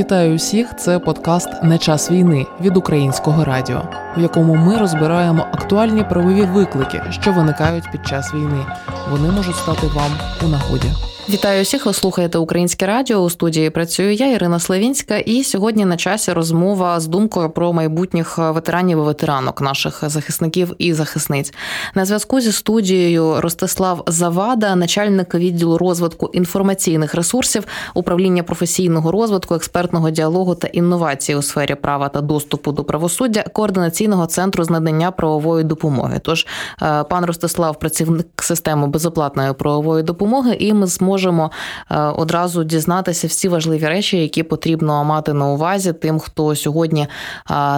Вітаю усіх! Це подкаст Не час війни від українського радіо, в якому ми розбираємо актуальні правові виклики, що виникають під час війни. Вони можуть стати вам у нагоді. Вітаю всіх. Ви слухаєте українське радіо. У студії працюю я, Ірина Славінська, і сьогодні на часі розмова з думкою про майбутніх ветеранів і ветеранок наших захисників і захисниць. На зв'язку зі студією Ростислав Завада, начальник відділу розвитку інформаційних ресурсів, управління професійного розвитку, експертного діалогу та інновації у сфері права та доступу до правосуддя, координаційного центру з надання правової допомоги. Тож е, пан Ростислав, працівник системи безоплатної правової допомоги, і ми зможемо можемо е, одразу дізнатися всі важливі речі, які потрібно мати на увазі тим, хто сьогодні е,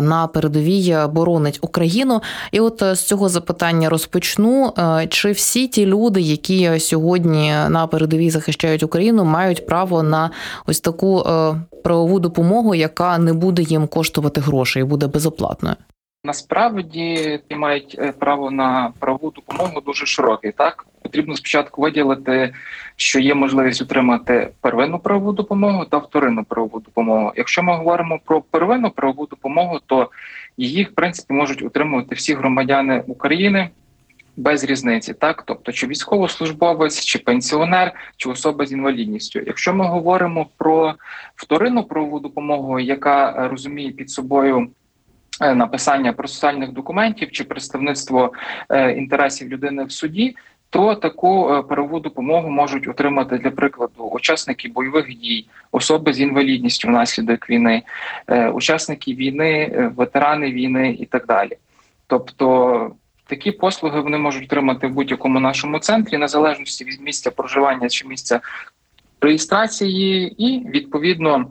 на передовій боронить Україну. І от е, з цього запитання розпочну: чи всі ті люди, які сьогодні на передовій захищають Україну, мають право на ось таку правову допомогу, яка не буде їм коштувати грошей, буде безоплатною? Насправді мають право на правову допомогу дуже широкий. Так потрібно спочатку виділити, що є можливість отримати первинну правову допомогу та вторинну правову допомогу. Якщо ми говоримо про первинну правову допомогу, то її в принципі можуть отримувати всі громадяни України. Без різниці, так тобто, чи військовослужбовець, чи пенсіонер, чи особа з інвалідністю. Якщо ми говоримо про вторинну правову допомогу, яка розуміє під собою е, написання процесуальних документів чи представництво е, інтересів людини в суді, то таку е, правову допомогу можуть отримати для прикладу учасники бойових дій, особи з інвалідністю внаслідок війни, е, учасники війни, е, ветерани війни і так далі. Тобто такі послуги вони можуть отримати в будь-якому нашому центрі, незалежності від місця проживання чи місця реєстрації, і відповідно.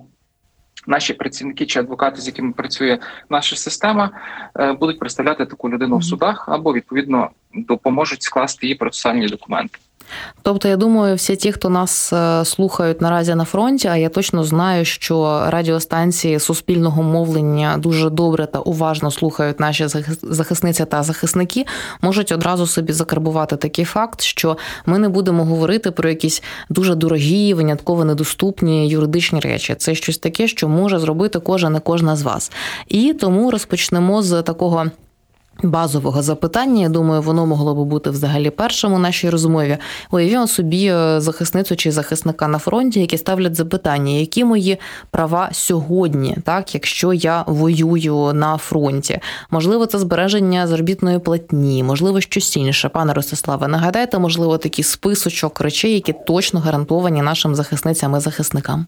Наші працівники чи адвокати, з якими працює наша система, будуть представляти таку людину в судах або відповідно допоможуть скласти її процесуальні документи. Тобто, я думаю, всі ті, хто нас е, слухають наразі на фронті, а я точно знаю, що радіостанції суспільного мовлення дуже добре та уважно слухають наші захисниці та захисники, можуть одразу собі закарбувати такий факт, що ми не будемо говорити про якісь дуже дорогі, винятково недоступні юридичні речі. Це щось таке, що може зробити кожен і кожна з вас. І тому розпочнемо з такого базового запитання. Я думаю, воно могло би бути взагалі першим у нашій розмові. Уявімо собі е, захисницю чи захисника на фронті, які ставлять запитання, які мої права сьогодні, так якщо я воюю на фронті. Можливо, це збереження заробітної платні, можливо, щось інше. Пане Ростиславе, нагадайте, можливо, такий списочок речей, які точно гарантовані нашим захисницям і захисникам.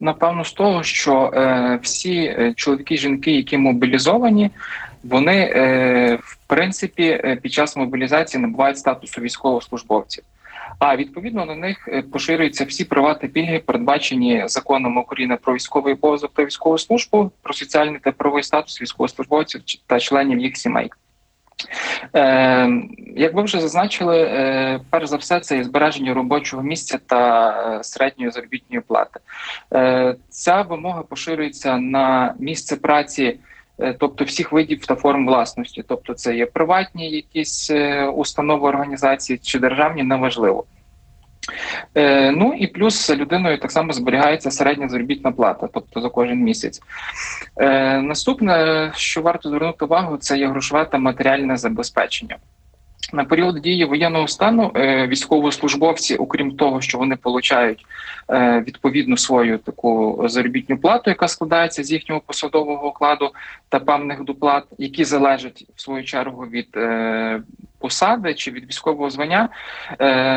Напевно, з того, що е, всі е, чоловіки жінки, які мобілізовані, вони е, в принципі е, під час мобілізації набувають статусу військовослужбовців. А відповідно на них е, поширюються всі права та пільги, передбачені законом України про військовий обов'язок та військову службу, про соціальний та правовий статус військовослужбовців та членів їх сімей. Е, Як ви вже зазначили, е, перш за все, це збереження робочого місця та е, середньої заробітної плати. Ця вимога поширюється на місце праці, тобто всіх видів та форм власності, тобто це є приватні якісь установи організації чи державні, неважливо. Е, ну і плюс людиною так само зберігається середня заробітна плата, тобто за кожен місяць. Е, наступне, що варто звернути увагу, це є грошове та матеріальне забезпечення. На період дії воєнного стану е, військовослужбовці, окрім того, що вони получають е, відповідну свою таку заробітну плату, яка складається з їхнього посадового окладу та певних доплат, які залежать в свою чергу від е, посади чи від військового звання.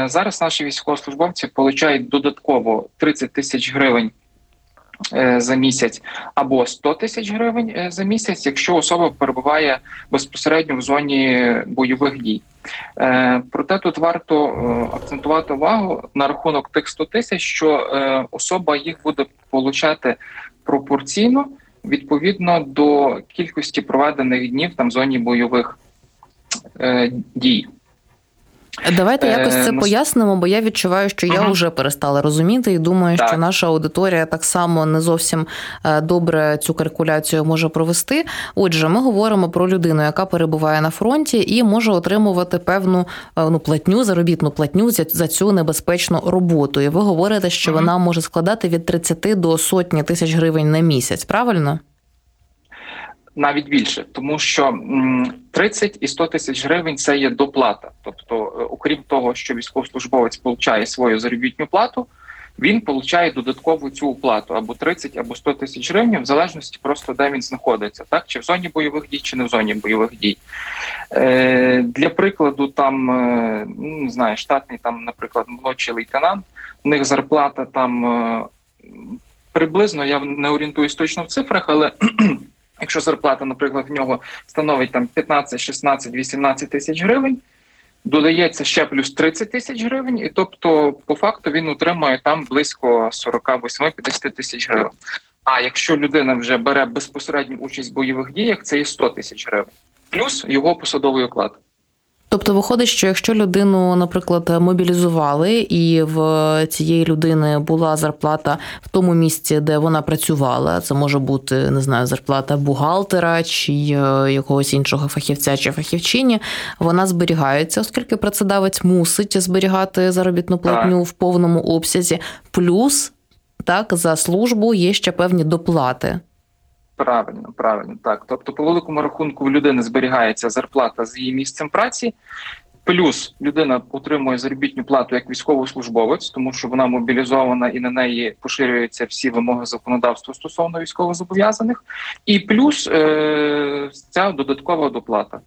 Зараз наші військовослужбовці получають додатково 30 тисяч гривень. За місяць або 100 тисяч гривень за місяць, якщо особа перебуває безпосередньо в зоні бойових дій. Е, проте тут варто е, акцентувати увагу на рахунок тих 100 тисяч, що е, особа їх буде получати пропорційно відповідно до кількості проведених днів там в зоні бойових дій. Давайте якось це пояснимо, бо я відчуваю, що я вже перестала розуміти, і думаю, так. що наша аудиторія так само не зовсім добре цю калькуляцію може провести. Отже, ми говоримо про людину, яка перебуває на фронті і може отримувати певну ну платню, заробітну платню за цю небезпечну роботу. І ви говорите, що вона може складати від 30 до сотні тисяч гривень на місяць. Правильно? Навіть більше, тому що 30 і 100 тисяч гривень це є доплата. Тобто, е, окрім того, що військовослужбовець получає свою заробітну плату, він получає додаткову цю оплату або 30, або 100 тисяч гривень, в залежності просто де він знаходиться, так чи в зоні бойових дій, чи не в зоні бойових дій. Е, Для прикладу, там е, ну, не знаю, штатний там, наприклад, молодший лейтенант, у них зарплата там е, приблизно я не орієнтуюсь точно в цифрах, але Якщо зарплата, наприклад, в нього становить там 15, 16, 18 тисяч гривень, додається ще плюс 30 тисяч гривень, і тобто, по факту, він отримує там близько 48-50 тисяч гривень. А якщо людина вже бере безпосередню участь в бойових діях, це є 100 тисяч гривень, плюс його посадовий оклад. Тобто виходить, що якщо людину, наприклад, мобілізували, і в цієї людини була зарплата в тому місці, де вона працювала, це може бути не знаю, зарплата бухгалтера чи е, якогось іншого фахівця чи фахівчині, вона зберігається, оскільки працедавець мусить зберігати заробітну платню в повному обсязі, плюс так за службу є ще певні доплати. Правильно, правильно, так. Тобто, по великому рахунку в людини зберігається зарплата з її місцем праці, плюс людина отримує заробітну плату як військовослужбовець, тому що вона мобілізована і на неї поширюються всі вимоги законодавства стосовно військовозобов'язаних, і плюс е- ця додаткова доплата.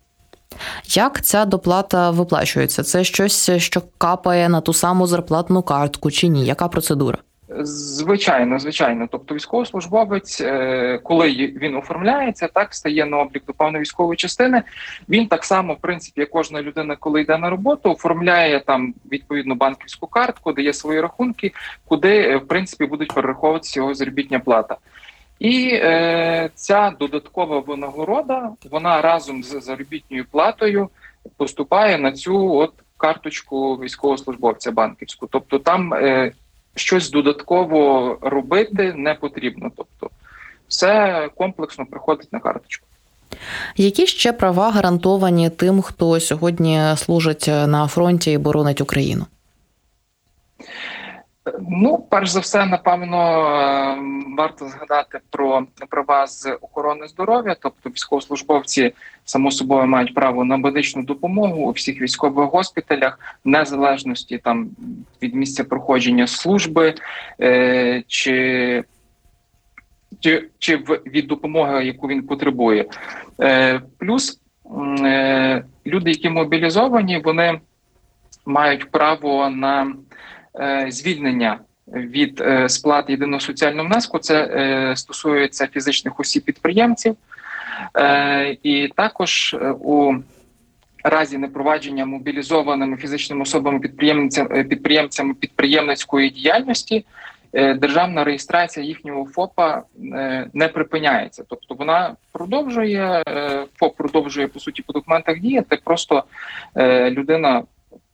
Як ця доплата виплачується? Це щось, що капає на ту саму зарплатну картку чи ні? Яка процедура? Звичайно, звичайно. Тобто, військовослужбовець, е, коли він оформляється, так стає на облік до певної військової частини. Він так само, в принципі, як кожна людина, коли йде на роботу, оформляє там відповідну банківську картку, дає свої рахунки, куди е, в принципі будуть перераховуватися його заробітня плата. І е, ця додаткова винагорода, вона разом з заробітною платою поступає на цю от карточку військовослужбовця банківську. Тобто там е, щось додатково робити не потрібно. Тобто, все комплексно приходить на карточку. Які ще права гарантовані тим, хто сьогодні служить на фронті і боронить Україну? Ну, перш за все, напевно, ем, варто згадати про права з охорони здоров'я, тобто військовослужбовці само собою мають право на медичну допомогу у всіх військових госпіталях, в незалежності там від місця проходження служби е, чи чи, чи від допомоги, яку він потребує. Е, Плюс е, люди, які мобілізовані, вони мають право на звільнення від е, сплати єдиного соціального внеску. Це е, стосується фізичних осіб підприємців, і також у разі непровадження мобілізованими фізичними особами підприємцями підприємцями підприємницької діяльності. Державна реєстрація їхнього ФОПа не припиняється, тобто вона продовжує ФОП продовжує по суті по документах діяти. Просто людина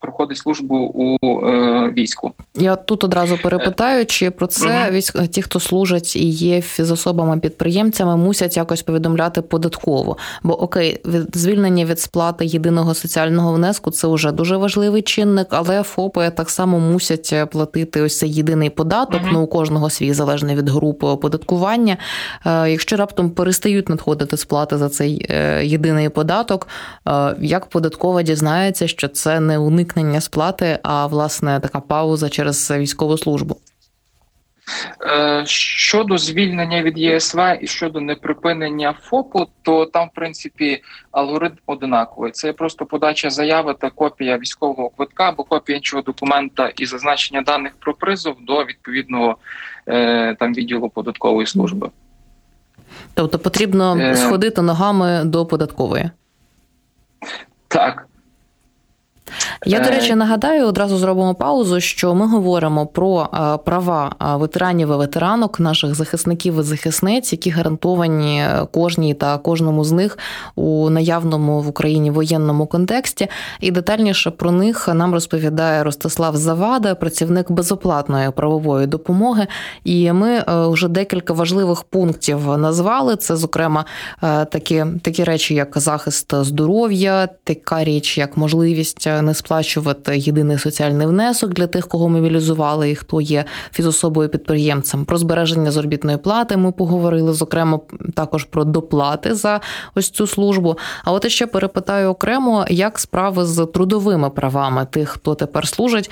проходить службу у е, війську. Я тут одразу перепитаю, чи про це військ ті, хто служать і є фізособами підприємцями, мусять якось повідомляти податково. Бо окей, від звільнення від сплати єдиного соціального внеску це вже дуже важливий чинник, але ФОПи так само мусять платити ось цей єдиний податок. uh Ну у кожного свій залежний від групи оподаткування. Е, якщо раптом перестають надходити сплати за цей е, єдиний податок, е, як податкова дізнається, що це не уник уникнення сплати, а власне така пауза через військову службу. Е, щодо звільнення від ЄСВ і щодо неприпинення ФОПу, то там, в принципі, алгоритм одинаковий. Це просто подача заяви та копія військового квитка або копія іншого документа і зазначення даних про призов до відповідного е, там відділу податкової служби. Тобто потрібно е... сходити ногами до податкової. Так. Я до речі нагадаю, одразу зробимо паузу, що ми говоримо про права ветеранів і ветеранок, наших захисників і захисниць, які гарантовані кожній та кожному з них у наявному в Україні воєнному контексті. І детальніше про них нам розповідає Ростислав Завада, працівник безоплатної правової допомоги. І ми вже декілька важливих пунктів назвали. Це, зокрема, такі такі речі, як захист здоров'я, така річ, як можливість не сплачувати єдиний соціальний внесок для тих, кого мобілізували і хто є фізособою підприємцем. Про збереження заробітної плати ми поговорили, зокрема, також про доплати за ось цю службу. А от ще перепитаю окремо, як справи з трудовими правами тих, хто тепер служить.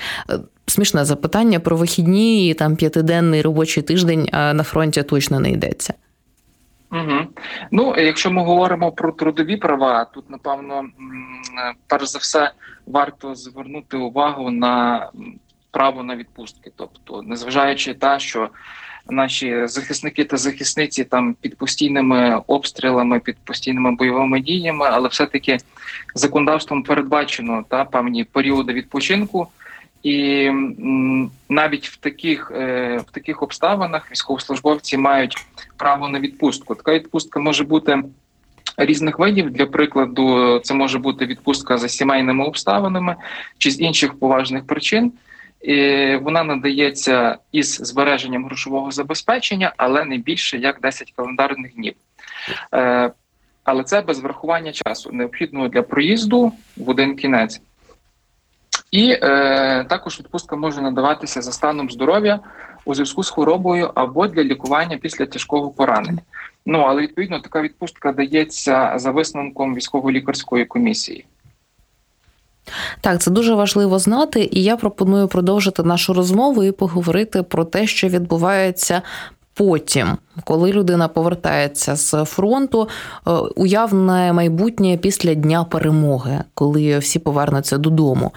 Смішне запитання про вихідні і там п'ятиденний робочий тиждень на фронті точно не йдеться. Угу. Ну, якщо ми говоримо про трудові права, тут напевно перш за все варто звернути увагу на право на відпустки, тобто, незважаючи те, що наші захисники та захисниці там під постійними обстрілами, під постійними бойовими діями, але все-таки законодавством передбачено та певні періоди відпочинку. І навіть в таких е, в таких обставинах військовослужбовці мають право на відпустку. Така відпустка може бути різних видів. Для прикладу, це може бути відпустка за сімейними обставинами чи з інших поважних причин. І Вона надається із збереженням грошового забезпечення, але не більше як 10 календарних днів. Е, але це без врахування часу, необхідного для проїзду в один кінець. І е, також відпустка може надаватися за станом здоров'я у зв'язку з хворобою або для лікування після тяжкого поранення. Ну але відповідно така відпустка дається за висновком військово-лікарської комісії. Так, це дуже важливо знати, і я пропоную продовжити нашу розмову і поговорити про те, що відбувається потім, коли людина повертається з фронту, е, уявне майбутнє після дня перемоги, коли всі повернуться додому.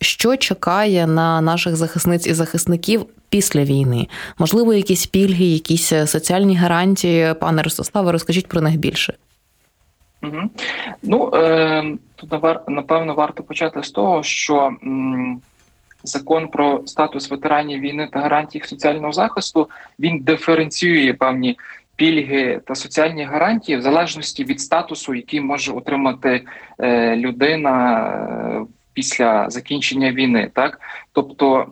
Що чекає на наших захисниць і захисників? Після війни можливо, якісь пільги, якісь соціальні гарантії, пане Ростиславе, розкажіть про них більше. Угу. Ну е, тут напевно варто почати з того, що закон про статус ветеранів війни та гарантії соціального захисту він диференціює певні пільги та соціальні гарантії в залежності від статусу, який може отримати е, людина. Е, після закінчення війни, так тобто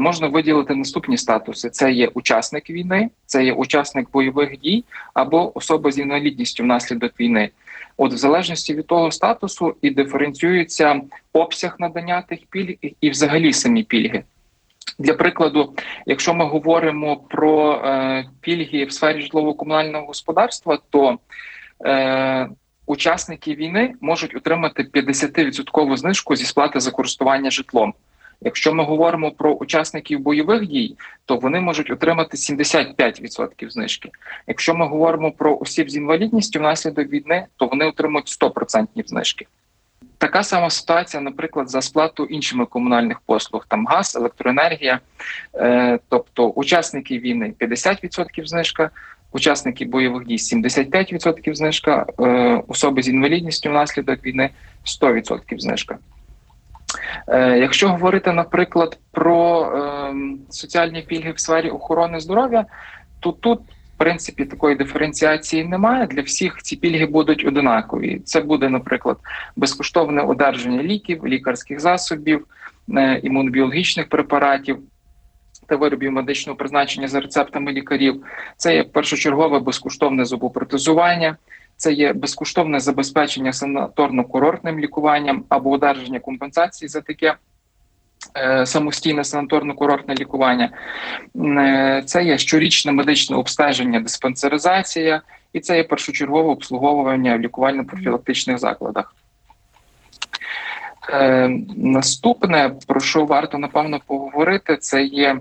можна виділити наступні статуси: це є учасник війни, це є учасник бойових дій або особа з інвалідністю внаслідок війни. От, в залежності від того статусу і диференціюється обсяг надання тих пільг і взагалі самі пільги. Для прикладу, якщо ми говоримо про е, пільги в сфері житлово-комунального господарства, то е, учасники війни можуть отримати 50% знижку зі сплати за користування житлом. Якщо ми говоримо про учасників бойових дій, то вони можуть отримати 75% знижки. Якщо ми говоримо про осіб з інвалідністю внаслідок війни, то вони отримують 100% знижки. Така сама ситуація, наприклад, за сплату іншими комунальних послуг, там газ, електроенергія, е, тобто учасники війни 50% знижка, учасники бойових дій 75% знижка, е, особи з інвалідністю внаслідок війни 100% знижка. Е, якщо говорити, наприклад, про е, соціальні пільги в сфері охорони здоров'я, то тут в принципі такої диференціації немає. Для всіх ці пільги будуть одинакові. Це буде, наприклад, безкоштовне одержання ліків, лікарських засобів, е, імунобіологічних препаратів. Та виробів медичного призначення за рецептами лікарів, це є першочергове безкоштовне зубопротезування, це є безкоштовне забезпечення санаторно-курортним лікуванням або одержання компенсації за таке. Е, самостійне санаторно-курортне лікування, е, це є щорічне медичне обстеження, диспансеризація, і це є першочергове обслуговування в лікувально-профілактичних закладах. Е, наступне, про що варто напевно поговорити, це є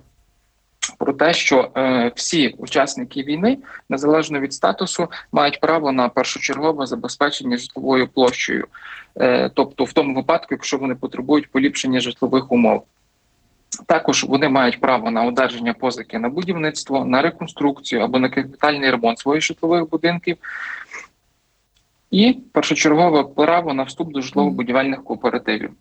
про те, що е, всі учасники війни, незалежно від статусу, мають право на першочергове забезпечення житловою площею, е, тобто в тому випадку, якщо вони потребують поліпшення житлових умов. Також вони мають право на одержання позики на будівництво, на реконструкцію або на капітальний ремонт своїх житлових будинків, і першочергове право на вступ до житлово-будівельних кооперативів.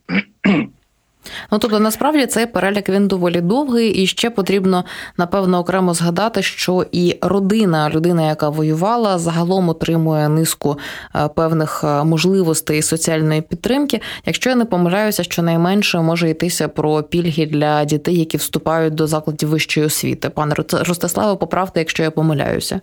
Ну тобто, насправді цей перелік він доволі довгий, і ще потрібно напевно окремо згадати, що і родина, людина, яка воювала, загалом отримує низку е, певних е, можливостей соціальної підтримки. Якщо я не помиляюся, що найменше може йтися про пільги для дітей, які вступають до закладів вищої освіти. Пане Ростиславе, поправте, якщо я помиляюся.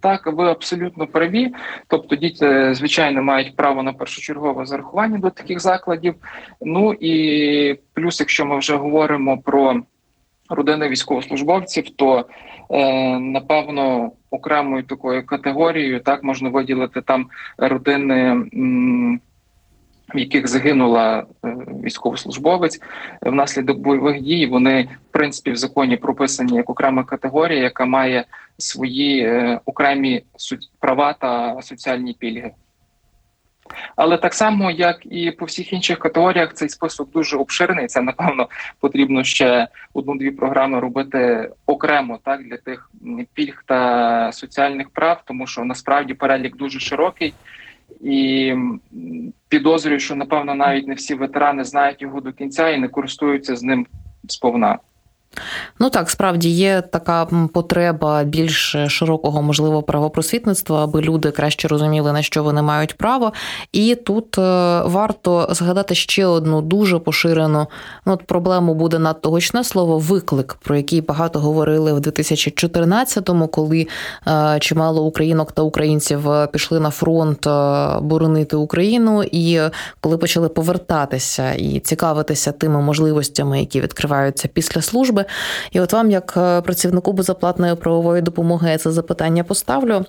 Так, ви абсолютно праві. Тобто, діти, звичайно, мають право на першочергове зарахування до таких закладів. Ну і плюс, якщо ми вже говоримо про родини військовослужбовців, то е, напевно окремою такою категорією так можна виділити там родини. М- в яких загинула е, військовослужбовець внаслідок бойових дій, вони в принципі в законі прописані як окрема категорія, яка має свої е, окремі права та соціальні пільги. Але так само, як і по всіх інших категоріях, цей список дуже обширний. Це напевно потрібно ще одну-дві програми робити окремо так для тих пільг та соціальних прав, тому що насправді перелік дуже широкий і підозрюю, що напевно навіть не всі ветерани знають його до кінця і не користуються з ним сповна. Ну так, справді є така потреба більш широкого, можливо, правопросвітництва, аби люди краще розуміли, на що вони мають право. І тут е, варто згадати ще одну дуже поширену ну, от проблему буде надто гучне слово виклик, про який багато говорили в 2014-му, коли е, чимало українок та українців е, пішли на фронт боронити Україну, і коли почали повертатися і цікавитися тими можливостями, які відкриваються після служби. І от вам, як е, працівнику безоплатної правової допомоги, я це запитання поставлю.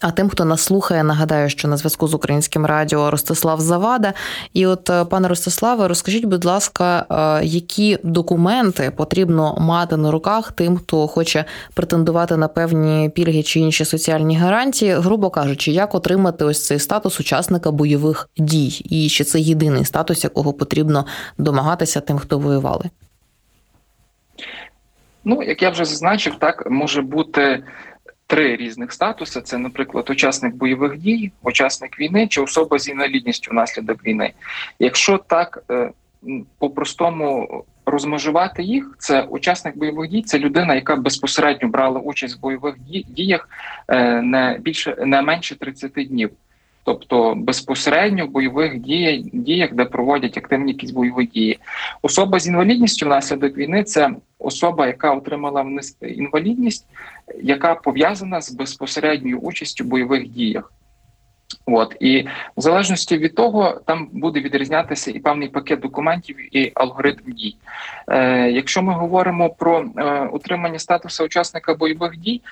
А тим, хто нас слухає, нагадаю, що на зв'язку з українським радіо Ростислав Завада. І, от, е, пане Ростиславе, розкажіть, будь ласка, е, які документи потрібно мати на руках тим, хто хоче претендувати на певні пільги чи інші соціальні гарантії, грубо кажучи, як отримати ось цей статус учасника бойових дій, і чи це єдиний статус, якого потрібно домагатися тим, хто воювали? Ну, як я вже зазначив, так може бути три різних статуси: це, наприклад, учасник бойових дій, учасник війни чи особа з інвалідністю внаслідок війни. Якщо так е, по-простому розмежувати їх, це учасник бойових дій, це людина, яка безпосередньо брала участь в бойових діях е, не більше не менше 30 днів тобто безпосередньо в бойових діях, де проводять активні якісь бойові дії. Особа з інвалідністю внаслідок війни це особа, яка отримала інвалідність, яка пов'язана з безпосередньою участю в бойових діях. От і в залежності від того, там буде відрізнятися і певний пакет документів, і алгоритм дій. Е, Якщо ми говоримо про е, отримання статусу учасника бойових дій,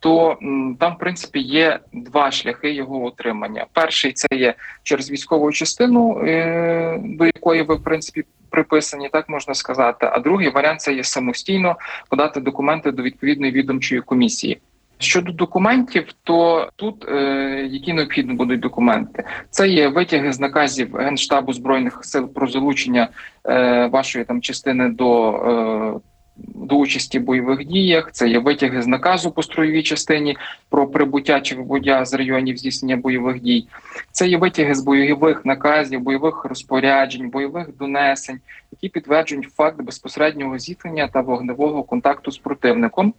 то там, в принципі, є два шляхи його отримання. Перший це є через військову частину, е, до якої ви в принципі приписані, так можна сказати. А другий варіант це є самостійно подати документи до відповідної відомчої комісії. Щодо документів, то тут е, які необхідні будуть документи, це є витяги з наказів генштабу збройних сил про залучення е, вашої там частини до е, до участі в бойових діях. Це є витяги з наказу по строєвій частині про прибуття чи вибуття з районів здійснення бойових дій. Це є витяги з бойових наказів, бойових розпоряджень, бойових донесень, які підтверджують факт безпосереднього зіткнення та вогневого контакту з противником.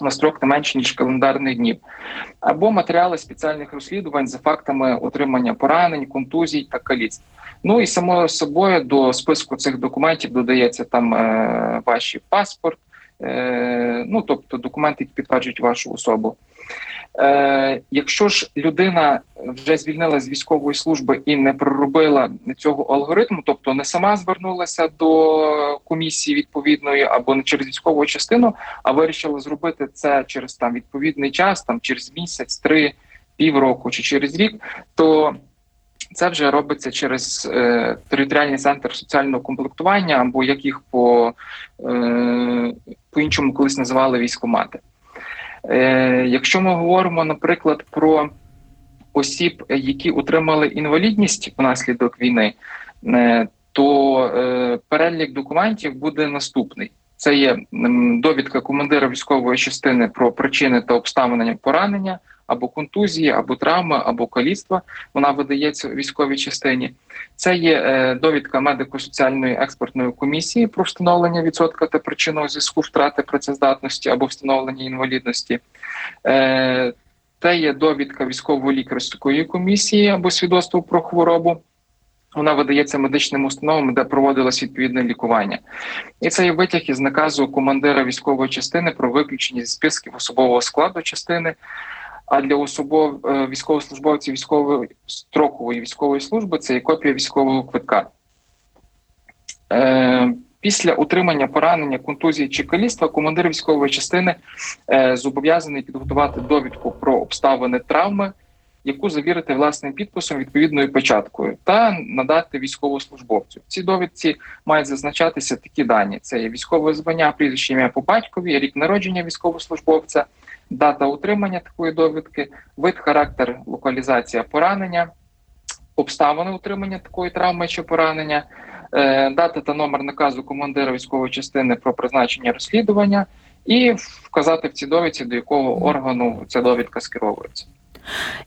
На строк не менше ніж календарних днів, або матеріали спеціальних розслідувань за фактами отримання поранень, контузій та каліцтв. Ну і само собою до списку цих документів додається там е, ваш паспорт, е, ну тобто документи, які підтверджують вашу особу. Е, Якщо ж людина вже звільнила з військової служби і не проробила цього алгоритму, тобто не сама звернулася до комісії відповідної або не через військову частину, а вирішила зробити це через там відповідний час, там через місяць, три півроку чи через рік, то це вже робиться через е, територіальний центр соціального комплектування, або як їх по е, по іншому колись називали військомати. Е, Якщо ми говоримо, наприклад, про осіб, які отримали інвалідність внаслідок війни, е, то е, перелік документів буде наступний. Це є довідка командира військової частини про причини та обставини поранення або контузії, або травми, або каліцтва. Вона видається військовій частині. Це є е, довідка медико-соціальної експертної комісії про встановлення відсотка та причинного зв'язку втрати працездатності або встановлення інвалідності. Е, це є довідка військово-лікарської комісії або свідоцтво про хворобу. Вона видається медичним установам, де проводилось відповідне лікування, і це є витяг із наказу командира військової частини про виключення зі списків особового складу частини. А для особов е, військовослужбовців військової строкової військової служби це є копія військового квитка. Е, після утримання поранення, контузії чи каліства командир військової частини е, зобов'язаний підготувати довідку про обставини травми яку завірити власним підписом відповідною печаткою, та надати військовослужбовцю. Ці довідці мають зазначатися такі дані: це є військове звання, прізвище ім'я по батькові, рік народження військовослужбовця, дата утримання такої довідки, вид, характер, локалізація поранення, обставини утримання такої травми чи поранення. Е, дата та номер наказу командира військової частини про призначення розслідування, і вказати в цій довідці, до якого органу ця довідка скеровується.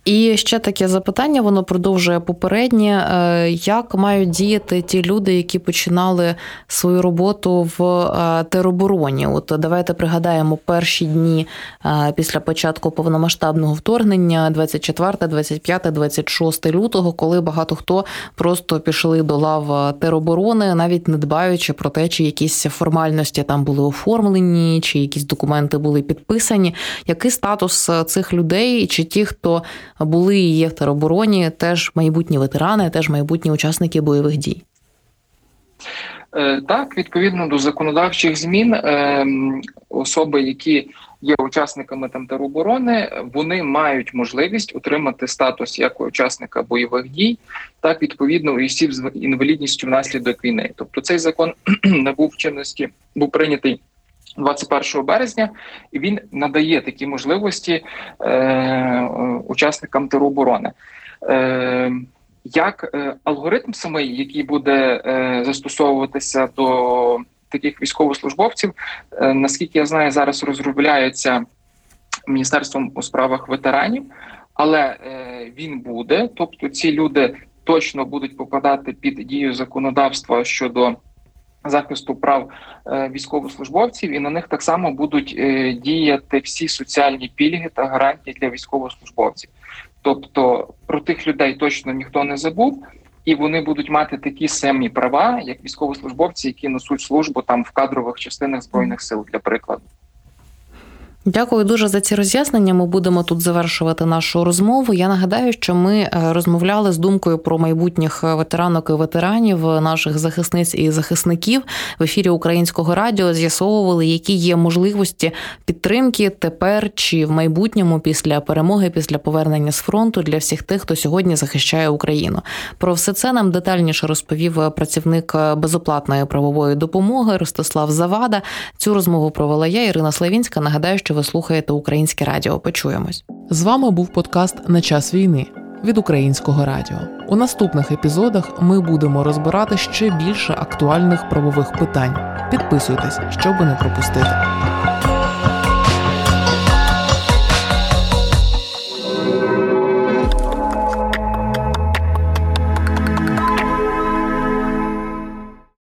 І ще таке запитання, воно продовжує попереднє. Е, як мають діяти ті люди, які починали свою роботу в е, теробороні? От давайте пригадаємо перші дні е, після початку повномасштабного вторгнення, 24, 25, 26 лютого, коли багато хто просто пішли до лав тероборони, навіть не дбаючи про те, чи якісь формальності там були оформлені, чи якісь документи були підписані. Який статус цих людей, чи ті, хто хто були і є в теробороні, теж майбутні ветерани, теж майбутні учасники бойових дій. Е, так, відповідно до законодавчих змін, е, особи, які є учасниками там тероборони, вони мають можливість отримати статус як учасника бойових дій, так відповідно і осіб з інвалідністю внаслідок війни. Тобто цей закон набув чинності, був прийнятий 21 березня, і він надає такі можливості е, учасникам тероборони. Е, Як е, алгоритм самий, який буде е, застосовуватися до таких військовослужбовців, е, наскільки я знаю, зараз розробляється міністерством у справах ветеранів, але е, він буде, тобто ці люди точно будуть попадати під дію законодавства щодо захисту прав е, військовослужбовців, і на них так само будуть е, діяти всі соціальні пільги та гарантії для військовослужбовців. Тобто про тих людей точно ніхто не забув, і вони будуть мати такі самі права, як військовослужбовці, які несуть службу там в кадрових частинах збройних сил, для прикладу. Дякую дуже за ці роз'яснення. Ми будемо тут завершувати нашу розмову. Я нагадаю, що ми е, розмовляли з думкою про майбутніх ветеранок і ветеранів, наших захисниць і захисників в ефірі Українського радіо. З'ясовували, які є можливості підтримки тепер чи в майбутньому після перемоги, після повернення з фронту для всіх тих, хто сьогодні захищає Україну. Про все це нам детальніше розповів працівник безоплатної правової допомоги Ростислав Завада. Цю розмову провела я, Ірина Славінська. Нагадаю, що ви слухаєте українське радіо. Почуємось. З вами був подкаст на час війни від українського радіо. У наступних епізодах ми будемо розбирати ще більше актуальних правових питань. Підписуйтесь, щоб не пропустити.